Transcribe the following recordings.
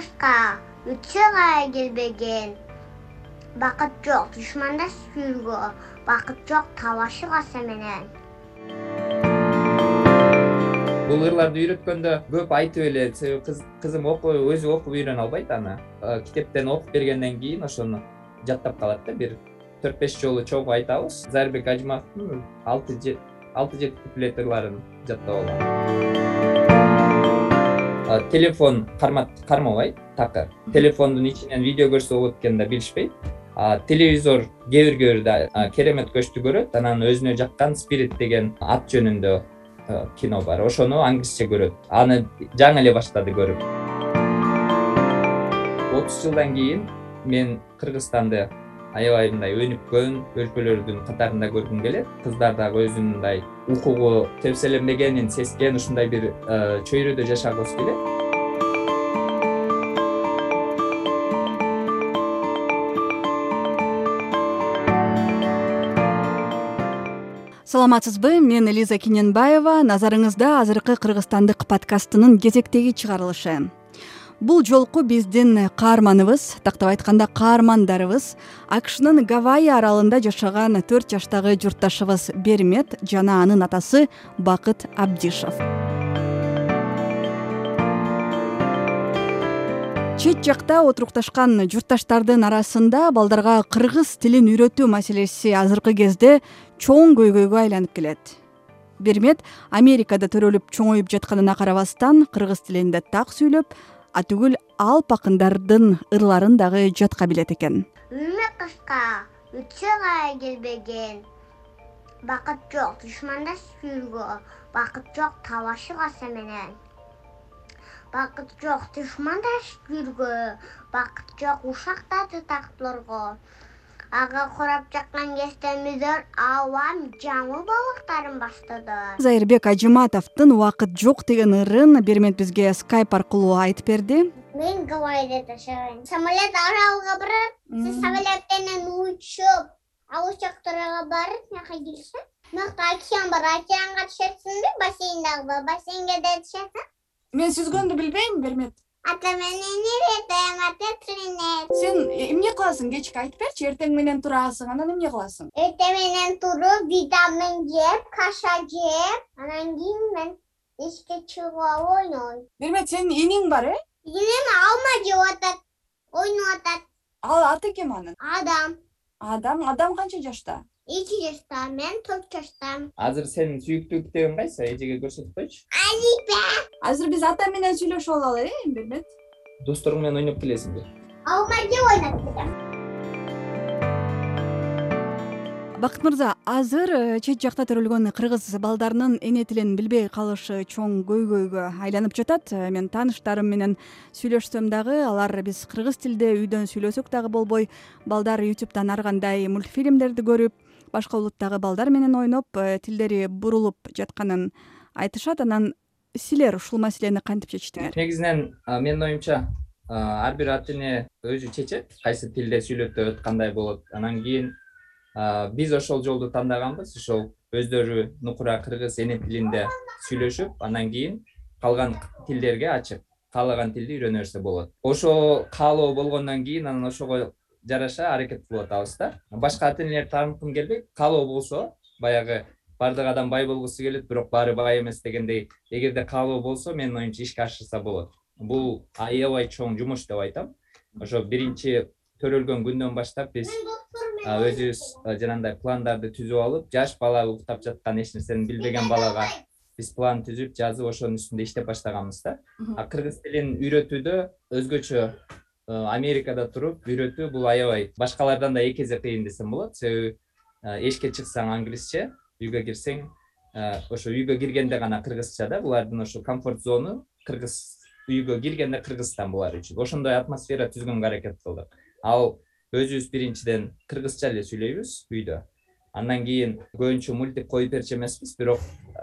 кышка үтсө гая келбеген. Бакыт жок душманда сүйүүгө бакыт жок табашы каса менен. Бул ырларды үйрөткөндө көп айтып эле себеби кызым өзү окуп үйрөнө албайт аны. Китептен окуп бергенден кийин ошону жаттап калат да бир төрт беш жолу чогуу айтабыз. Зайырбек ажыматовдун алты жети куплет ырларын жаттап алгам телефон кармабайт такыр. Телефондун ичинен видео көрсө болот экенин да билишпейт телевизор кээ бир кээ бирде керемет көчтү көрөт. Анан өзүнө жаккан спирит деген ат жөнүндө кино бар. Ошону англисче көрөт. Аны жаңы эле баштады көрүп. Отуз жылдан кийин мен кыргызстанды аябай мындай өнүккөн өлкөлөрдүн катарында көргүм келет. Кыздар дагы өзүнүн мындай укугу тепселенбегенин сескен ушундай бир э, чөйрөдө жашагыбыз келет. Саламатсызбы мен лиза кененбаева. Назарыңызда азыркы кыргызстандык подкастынын кезектеги чыгарылышы бул жолку биздин каарманыбыз тактап айтканда каармандарыбыз акшнын гавайи аралында жашаган төрт жаштагы журтташыбыз бермет жана анын атасы бакыт абдишов чет жакта отурукташкан журтташтардын арасында балдарга кыргыз тилин үйрөтүү маселеси азыркы кезде чоң көйгөйгө айланып келет. Бермет америкада төрөлүп чоңоюп жатканына карабастан кыргыз тилинде так сүйлөп атүгүл алп акындардын ырларын дагы жатка билет экен. Үнү кыска үтсө гая келбеген. Бакыт жок душманда сүйүүгө бакыт жок табашы каса менен. Бакыт жок душманда жүргө бакыт жок ушактарды тактоорго ага курап жаккан кезде абам жаңы балыктарын баштады зайырбек ажыматовдун убакыт жок деген ырын бермет бизге скайп аркылуу айтып берди. Мен гавайда жашайм самолет аралга барат. Сиз самолет менен учуп ал учактарга барып мияка келишет мыякта океан бар океанга түшөтсүңбү бассейндагы бассейнге да түшөсүң мен сүзгөндү билбейм бермет ата менен эретем ата тилине сен эмне кыласың? Кечки айтып берчи эртең менен турасың анан эмне кыласың? Эртең менен туруп витамин жеп каша жеп анан кийин мен эшикке чыгып алып ойнойм. Бермет сенин иниң бар э? Иним алма жеп атат ойноп атат. Ал аты ким анын? Адам. Адам адам канча жашта эки жашта мен төрт жаштамын азыр сенин сүйүктүү китебиң кайсы? Эжеге көрсөтүп койчу алипе азыр биз ата менен сүйлөшүп алалы э бермет досторуң менен ойноп келесиңби алма жеп ойноп келем бакыт мырза азыр э, чет жакта төрөлгөн кыргыз балдарынын эне тилин билбей калышы чоң көйгөйгө айланып жатат. Э, мен тааныштарым менен сүйлөшсөм дагы. Алар биз кыргыз тилде үйдөн сүйлөсөк дагы болбой. Балдар ютубтан ар кандай мультфильмдерди көрүп башка улуттагы балдар менен ойноп э, тилдери бурулуп жатканын айтышат. Анан силер ушул маселени кантип чечтиңер? Негизинен менин оюмча ар бир ата эне өзү чечет кайсы тилде сүйлөтөт кандай болот. Анан кийин биз ошол жолду тандаганбыз. Ошол өздөрү нукура кыргыз эне тилинде сүйлөшүп анан кийин калган тилдерге ачык каалаган тилди үйрөнө берсе болот. Ошо каалоо болгондон кийин анан ошого жараша аракет кылып атабыз да. Башка ата энелерди тааныткым келбейт каалоо болсо баягы баардык адам бай болгусу келет бирок баары бай эмес дегендей эгерде каалоо болсо менин оюмча ишке ашырса болот. Бул аябай чоң жумуш деп айтам. Ошо биринчи төрөлгөн күндөн баштап биз өзүбүз жанагындай пландарды түзүп алып жаш бала уктап жаткан эч нерсени билбеген балага биз план түзүп жазып ошонун үстүндө иштеп баштаганбыз да. Кыргыз тилин үйрөтүүдө өзгөчө америкада туруп үйрөтүү бул аябай башкалардан да эки эсе кыйын десем болот. Себеби эшикке чыксаң англисче үйгө кирсең ошо үйгө киргенде гана кыргызча да булардын ошо комфорт зону кыргыз үйгө киргенде кыргызстан булар үчүн. Ошондой атмосфера түзгөнгө аракет кылдык. Ал өзүбүз биринчиден кыргызча эле сүйлөйбүз үйдө андан кийин көбүнчө мультик коюп берчү эмеспиз бирок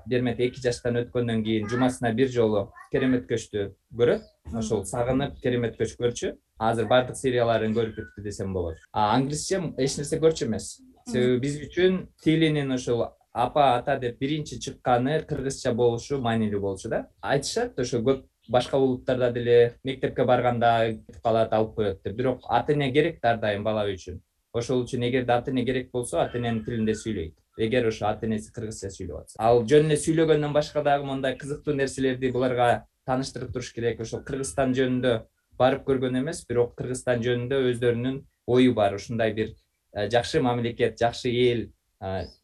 бермет эки жаштан өткөндөн кийин жумасына бир жолу керемет көчтү көрөт ошол сагынып керемет көч көрчү азыр баардык серияларын көрүп бүттү десем болот. А англисче эч нерсе көрчү эмес. Себеби биз үчүн тилинин ошол апа ата деп биринчи чыкканы кыргызча болушу маанилүү болчу да. Айтышат ошо көп башка улуттарда деле мектепке барганда кетип калат алып коет деп. Бирок ата эне керек ар дайым бала үчүн ошол үчүн эгерде ата эне керек болсо ата эненин тилинде сүйлөйт. Эгер ошо ата энеси кыргызча сүйлөп атса. Ал жөн эле сүйлөгөндөн башка дагы мондай кызыктуу нерселерди буларга тааныштырып туруш керек. Ошол кыргызстан жөнүндө барып көргөн эмес бирок кыргызстан жөнүндө өздөрүнүн ою бар. Ушундай бир э, жакшы мамлекет жакшы эл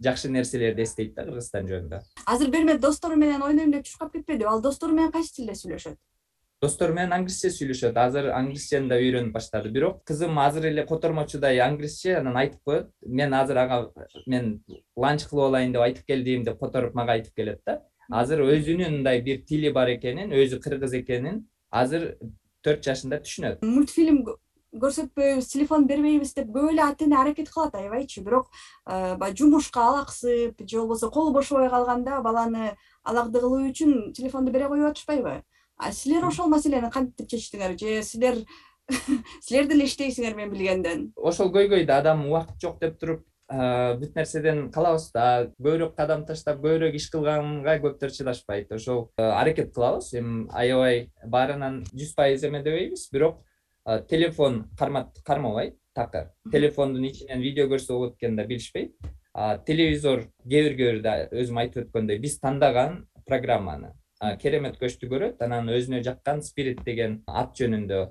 жакшы нерселерди эстейт да кыргызстан жөнүндө. Азыр бермет достору менен ойнойм деп чуркап кетпедиби ал достору менен кайсы тилде сүйлөшөт достору менен англисче сүйлөшөт. Азыр англисчени да үйрөнүп баштады. Бирок кызым азыр эле котормочудай англисче анан айтып коет. Мен азыр ага мен ланч кылып алайын деп айтып келдим деп которуп мага айтып келет да. Азыр өзүнүн мындай бир тили бар экенин өзү кыргыз экенин азыр төрт жашында түшүнөт. Мультфильм көрсөтпөйбүз телефон бербейбиз деп көп эле ата эне аракет кылат аябайчы. Бирок э, баягы жумушка алаксып же болбосо колу бошобой калганда баланы алакты кылуу үчүн телефонду бере коюп атышпайбы а силер ошол маселени кантип чечтиңер? Же силер силер деле иштейсиңер мен билгенден? Ошол көйгөйдү адам убакыт жок деп туруп бүт нерседен калабыз да көбүрөөк кадам таштап көбүрөөк иш кылганга көптөр чыдашпайт. Ошол аракет кылабыз. Эми аябай баарынан жүз пайыз эмедебейбиз бирок телефон кармабайт такыр. Телефондун ичинен видео көрсө болот экенин да билишпейт. Телевизор кээ бир кээ бирде өзүм айтып өткөндөй биз тандаган программаны керемет көчтү көрөт. Анан өзүнө жаккан спирит деген ат жөнүндө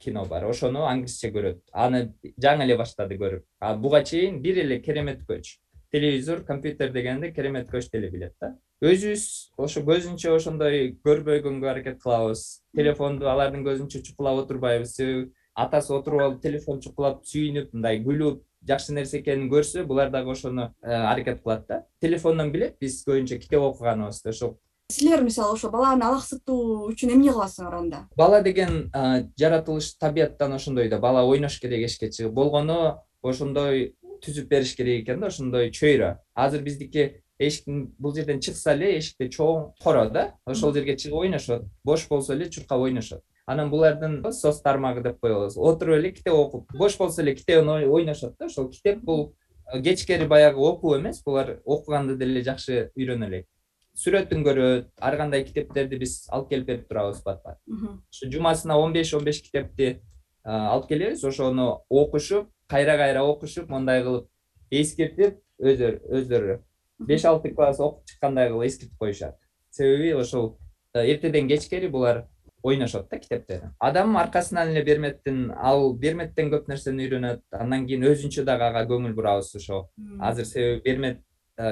кино бар. Ошону англисче көрөт. Аны жаңы эле баштады көрүп. Буга чейин бир эле керемет көч. Телевизор компьютер дегенди керемет көч деле билет да. Өзүбүз ошо көзүнчө ошондой көрбөгөнгө аракет кылабыз. Телефонду алардын көзүнчө чукулап отурбайбыз. Себеби атасы отуруп алып телефон чукулап сүйүнүп мындай күлүп жакшы нерсе экенин көрсө булар дагы ошону э, аракет кылат да. Телефондон билет. Биз көбүнчө китеп окуганыбызды. Ошол силер мисалы ошо баланы алаксытуу үчүн эмне кыласыңар анда бала деген жаратылыш табияттан ошондой да бала ойнош керек эшикке чыгып. Болгону ошондой түзүп бериш керек экен да ошондой чөйрө. Азыр биздики эшиктин бул жерден чыкса эле эшикте чоң коро да ошол жерге чыгып ойношот. Бош болсо эле чуркап ойношот. Анан булардын соц тармагы деп коебуз отуруп эле китеп окуп бош болсо эле китебин ойношот да. Ошол китеп бул кечкери баягы окуу эмес булар окуганды деле жакшы үйрөнө элек сүрөтүн көрөт ар кандай китептерди биз алып келип берип турабыз бат бат. Ушу жумасына он беш он беш китепти алып келебиз. Ошону окушуп кайра кайра окушуп мондай кылып эскертип өздөрү өздөрү беш алты класс окуп чыккандай кылып эскертип коюшат. Себеби ошол э, эртеден кечкери булар ойношот да китептерин адам аркасынан эле берметтин ал берметтен көп нерсени үйрөнөт андан кийин өзүнчө дагы ага көңүл бурабыз ошо. Азыр себеби бермет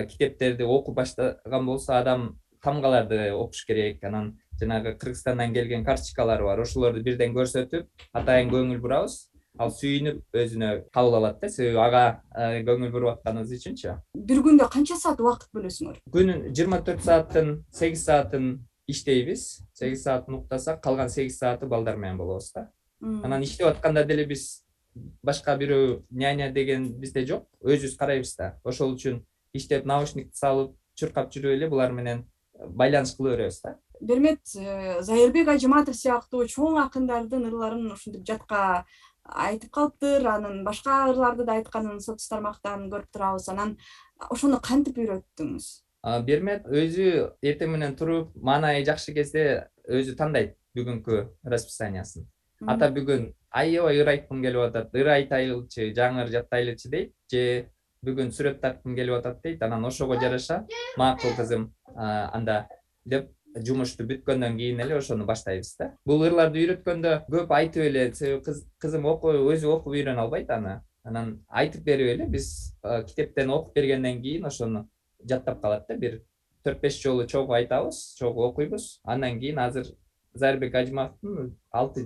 китептерди окуп баштаган болсо адам тамгаларды окуш керек. Анан жанагы кыргызстандан келген карточкалар бар. Ошолорду бирден көрсөтүп атайын көңүл бурабыз. Ал сүйүнүп өзүнө кабыл алат да. Себеби ага э, көңүл буруп атканыбыз үчүнчү. Бир күндө канча саат убакыт бөлөсүңөр? Күнүн жыйырма төрт сааттын сегиз саатын иштейбиз. Сегиз саатын уктасак калган сегиз сааты балдар менен болобуз да. Анан иштеп атканда деле биз башка бирөө няня деген бизде жок. Өзүбүз карайбыз да. Ошол үчүн иштеп наушникти салып чуркап жүрүп эле булар менен байланыш кыла беребиз да. Бермет э, зайырбек ажыматов сыяктуу чоң акындардын ырларын ушинтип жатка айтып калыптыр. Анан башка ырларды да айтканын соц тармактан көрүп турабыз. Анан ошону кантип үйрөттүңүз? Бермет өзү эртең менен туруп маанайы жакшы кезде өзү тандайт бүгүнкү расписаниясын. Ата бүгүн аябай ыр айткым келип атат. Ыр айтайлычы жаңы ыр жаттайлычы дейт же бүгүн сүрөт тарткым келип атат дейт. Анан ошого жараша. Макул кызым анда деп жумушту бүткөндөн кийин эле ошону баштайбыз да. Бул ырларды үйрөткөндө көп айтып эле себеби кызым өзү окуп үйрөнө албайт аны. Анан айтып берип эле биз китептен окуп бергенден кийин ошону жаттап калат да. Бир төрт беш жолу чогуу айтабыз чогуу окуйбуз. Андан кийин азыр зайырбек ажыматовдун алты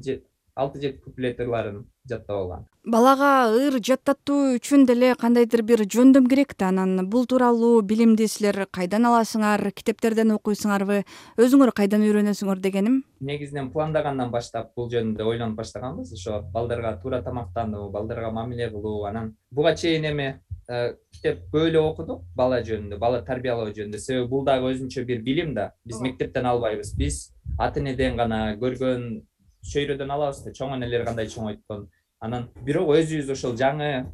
алты жети куплет ырларын жаттап алган. Балага ыр жаттатуу үчүн деле кандайдыр бир жөндөм керек да. Анан бул тууралуу билимди силер кайдан аласыңар китептерден окуйсуңарбы өзүңөр кайдан үйрөнөсүңөр дегеним? Негизинен пландагандан баштап бул жөнүндө ойлонуп баштаганбыз. Ошо балдарга туура тамактануу балдарга мамиле кылуу. Анан буга чейин эми э, китеп көп эле окудук. Бала жөнүндө бала тарбиялоо жөнүндө. Себеби бул дагы өзүнчө бир билим да. Биз мектептен албайбыз. Биз ата энеден гана көргөн чөйрөдөн алабыз да чоң энелер кандай чоңойткон анан бирок өзүбүз ошол жаңы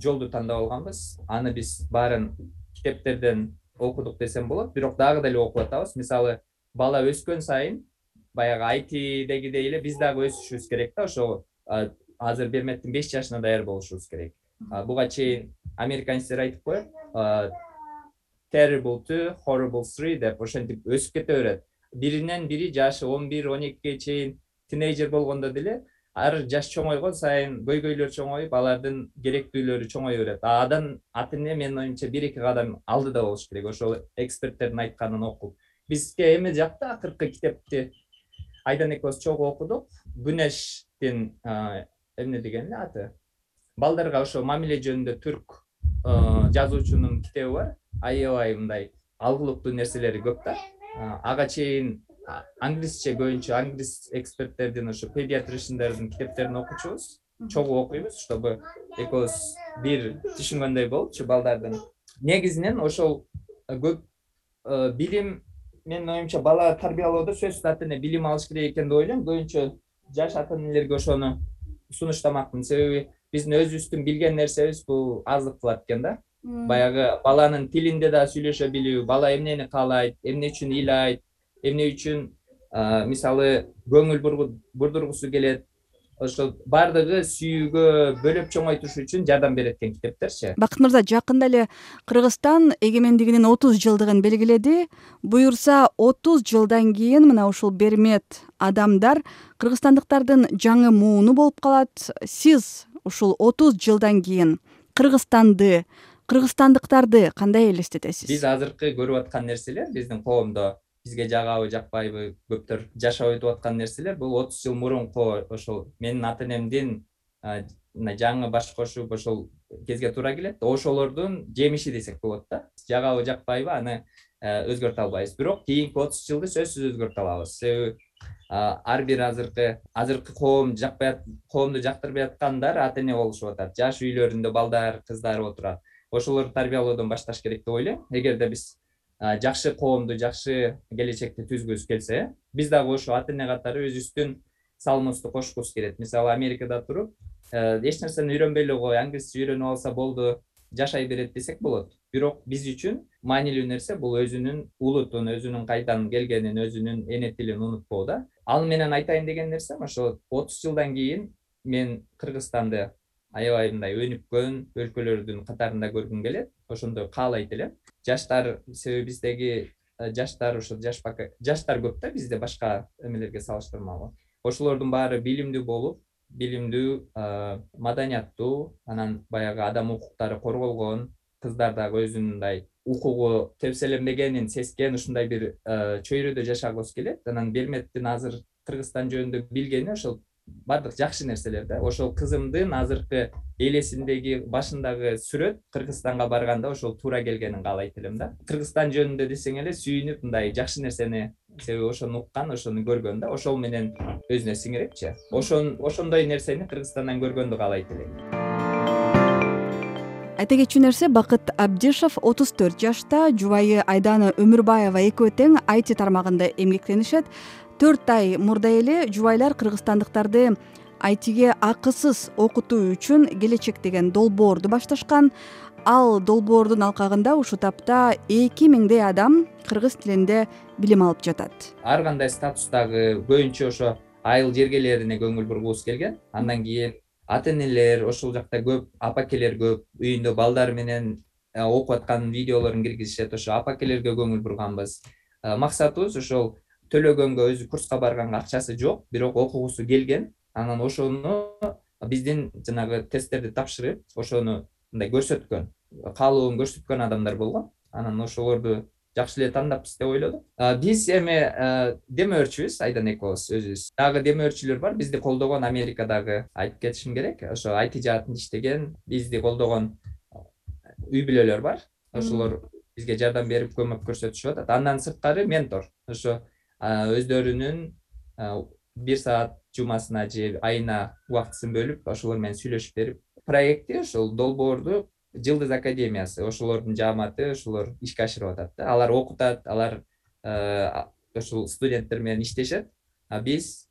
жолду тандап алганбыз. Аны биз баарын китептерден окудук десем болот бирок дагы деле окуп атабыз. Мисалы бала өскөн сайын баягы айтидегидей эле биз дагы өсүшүбүз керек да ошо азыр берметтин беш жашына даяр болушубуз керек. Буга чейин американецтер айтып коет terrible two horrible three деп ошентип өсүп кете берет. Биринен бири жашы он бир он экиге чейин тинейджер болгондо деле ар жаш чоңойгон сайын көйгөйлөр чоңоюп алардын керектүүлөрү чоңое берет. Андан ата эне менин оюмча бир эки кадам алдыда болуш керек ошол эксперттердин айтканын окуп. Бизге эме жакта акыркы китепти айдан экөөбүз чогуу окудук. Гүнештин эмне деген эле аты? Балдарга ошо мамиле жөнүндө түрк жазуучунун китеби бар. Аябай мындай алгылыктуу нерселери көп да. Ага чейин англисче көбүнчө англис эксперттердин ошо педиатришндердин китептерин окучубуз. Чогуу окуйбуз чтобы экөөбүз бир түшүнгөндөй болупчу балдардын негизинен ошол э, көп э, билим менин оюмча бала тарбиялоодо сөзсүз ата эне билим алыш керек экен деп ойлойм. Көбүнчө жаш ата энелерге ошону сунуштамакмын себеби биздин өзүбүздүн билген нерсебиз бул аздык кылат экен да. Баягы баланын тилинде да сүйлөшө билүү бала эмнени каалайт эмне үчүн ыйлайт эмне үчүн мисалы көңүл бурдургусу келет ошол баардыгы сүйүүгө бөлөп чоңойтуш үчүн жардам берет экен китептерчи. Бакыт мырза жакында эле кыргызстан эгемендигинин отуз жылдыгын белгиледи. Буюрса отуз жылдан кийин мына ушул бермет адамдар кыргызстандыктардын жаңы мууну болуп калат. Сиз ушул отуз жылдан кийин кыргызстанды кыргызстандыктарды кандай элестетесиз? Биз азыркы көрүп аткан нерселер биздин коомдо бизге жагабы жакпайбы көптөр жашап өтүп аткан нерселер. Бул отуз жыл мурунку ошол менин ата энемдин мына жаңы баш кошуп ошол кезге туура келет. Ошолордун жемиши десек болот да. Жагабы жакпайбы аны өзгөртө албайбыз. Бирок кийинки отуз жылды сөзсүз өзгөртө алабыз. Себеби ар бир азыркы азыркы коом жакпай коомду жактырбай аткандар ата эне болушуп атат. Жаш үйлөрүндө балдар кыздар отурат. Ошолорду тарбиялоодон башташ керек деп ойлойм. Эгерде биз жакшы коомду жакшы келечекти түзгүбүз келсе биз дагы ошо ата эне катары өзүбүздүн салымыбызды кошкубуз келет мисалы америкада туруп э, эч нерсени үйрөнбөй эле кой англисче үйрөнүп алса болду жашай берет десек болот. Бирок биз үчүн маанилүү нерсе бул өзүнүн улутун өзүнүн кайдан келгенин өзүнүн эне тилин унутпоо да. Ал менен айтайын деген нерсем ошо отуз жылдан кийин мен кыргызстанды аябай мындай өнүккөн өлкөлөрдүн катарында көргүм келет. Ошондой каалайт элем жаштар себеби биздеги э, жаштар ошо жаш жаштар көп да бизде башка эмелерге салыштырмалуу. Ошолордун баары билимдүү болуп билимдүү э, маданияттуу анан баягы адам укуктары корголгон кыздар дагы өзүнүн мындай укугу тепселенбегенин сескен ушундай бир э, чөйрөдө жашагыбыз келет. Анан берметтин азыр кыргызстан жөнүндө билгени ошол баардык жакшы нерселер да. Ошол кызымдын азыркы элесиндеги башындагы сүрөт кыргызстанга барганда ошол туура келгенин каалайт элем да. Кыргызстан жөнүндө десең эле сүйүнүп мындай жакшы нерсени себеби ошону уккан ошону көргөн да. Ошол менен өзүнө сиңирепчи. Ошон ошондой нерсени кыргызстандан көргөндү каалайт элем. Айта кетчү нерсе бакыт абдишов отуз төрт жашта жубайы айдана өмүрбаева экөө тең айти тармагында эмгектенишет төрт ай мурда эле жубайлар кыргызстандыктарды айтиге акысыз окутуу үчүн келечек деген долбоорду башташкан. Ал долбоордун алкагында ушул тапта эки миңдей адам кыргыз тилинде билим алып жатат. Ар кандай статустагы көбүнчө ошо айыл жергелерине көңүл бургубуз келген. Андан кийин ата энелер ошол жакта көп апакелер көп үйүндө балдары менен окуп аткан видеолорун киргизишет. Ошо апакелерге көңүл бурганбыз. Максатыбыз ошол төлөгөнгө өзү курска барганга акчасы жок бирок окугусу келген анан ошону биздин жанагы тесттерди тапшырып ошону мындай көрсөткөн каалоонун көрсөткөн адамдар болгон. Анан ошолорду жакшы эле тандаппыз деп ойлодук биз эми демөөрчүбүз айдан экөөбүз өзүбүз. Дагы демөөрчүлөр бар бизди колдогон америкадагы айтып кетишим керек ошо айти жаатында иштеген бизди колдогон үй бүлөлөр бар. Ошолор бизге жардам берип көмөк көрсөтүшүп атат. Андан сырткары ментор. Ошо өздөрүнүн бир саат жумасына же айына убактысын бөлүп ошолор менен сүйлөшүп берип проектти ошол долбоорду жылдыз академиясы ошолордун жааматы ошолор ишке ашырып атат да. Алар окутат алар ушул студенттер менен иштешет. А биз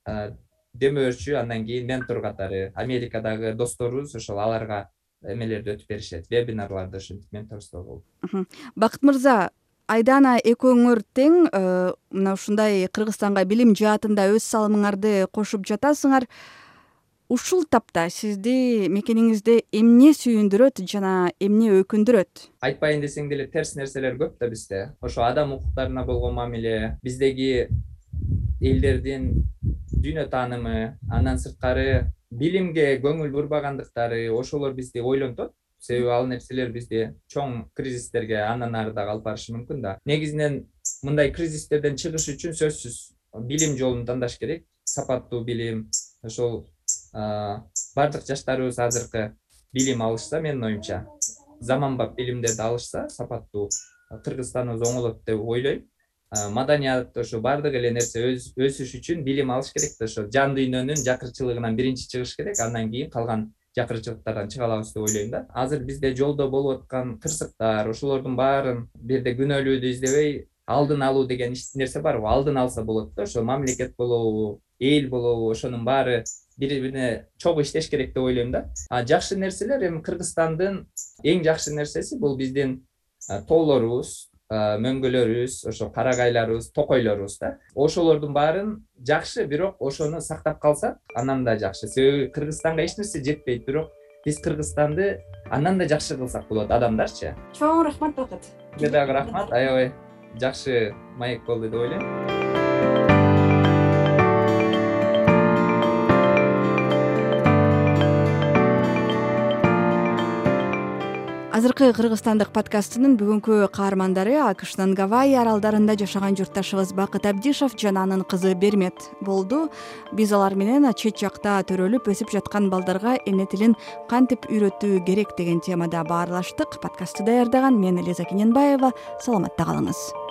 демөөрчү андан кийин ментор катары америкадагы досторубуз ошол аларга эмелерди өтүп беришет вебинарларды ошентип менторство болуп. Бакыт мырза айдана экөөңөр тең э, мына ушундай кыргызстанга билим жаатында өз салымыңарды кошуп жатасыңар. Ушул тапта сизди мекениңизде эмне сүйүндүрөт жана эмне өкүндүрөт? Айтпайын десең деле терс нерселер көп да бизде. Ошо адам укуктарына болгон мамиле биздеги элдердин дүйнө таанымы андан сырткары билимге көңүл бурбагандыктары ошолор бизди ойлонтот себеби ал нерселер бизди чоң кризистерге андан ары дагы алып барышы мүмкүн да. Негизинен мындай кризистерден чыгыш үчүн сөзсүз билим жолун тандаш керек. Сапаттуу билим ошол баардык жаштарыбыз азыркы билим алышса менин оюмча заманбап билимдерди алышса сапаттуу кыргызстаныбыз оңолот деп ойлойм. Маданият ошо баардык эле нерсе өсүш үчүн билим алыш керек да ошо жан дүйнөнүн жакырчылыгынан биринчи чыгыш керек. Андан кийин калган жакырчылыктардан чыга алабыз деп ойлойм да. Азыр бизде жолдо болуп аткан кырсыктар ошолордун баарын бул жерде күнөөлүүдү издебей алдын алуу деген нерсе барбы алдын алса болот да ошо мамлекет болобу эл болобу ошонун баары бири бирине чогуу иштеш керек деп ойлойм да. А жакшы нерселер эми кыргызстандын эң жакшы нерсеси бул биздин тоолорубуз мөңгөлөрүбүз ошо карагайларыбыз токойлорубуз да. Ошолордун баарын жакшы бирок ошону сактап калсак андан да жакшы. Себеби кыргызстанга эч нерсе жетпейт бирок биз кыргызстанды андан да жакшы кылсак болот адамдарчы чоң рахмат бакыт сизге дагы рахмат. Аябай жакшы маек болду деп ойлойм азыркы кыргызстандык подкастынын бүгүнкү каармандары акштын гавайи аралдарында жашаган журтташыбыз бакыт абдишов жана анын кызы бермет болду. Биз алар менен чет жакта төрөлүп өсүп жаткан балдарга эне тилин кантип үйрөтүү керек деген темада баарлаштык. Подкастты даярдаган мен элиза кененбаева саламатта калыңыз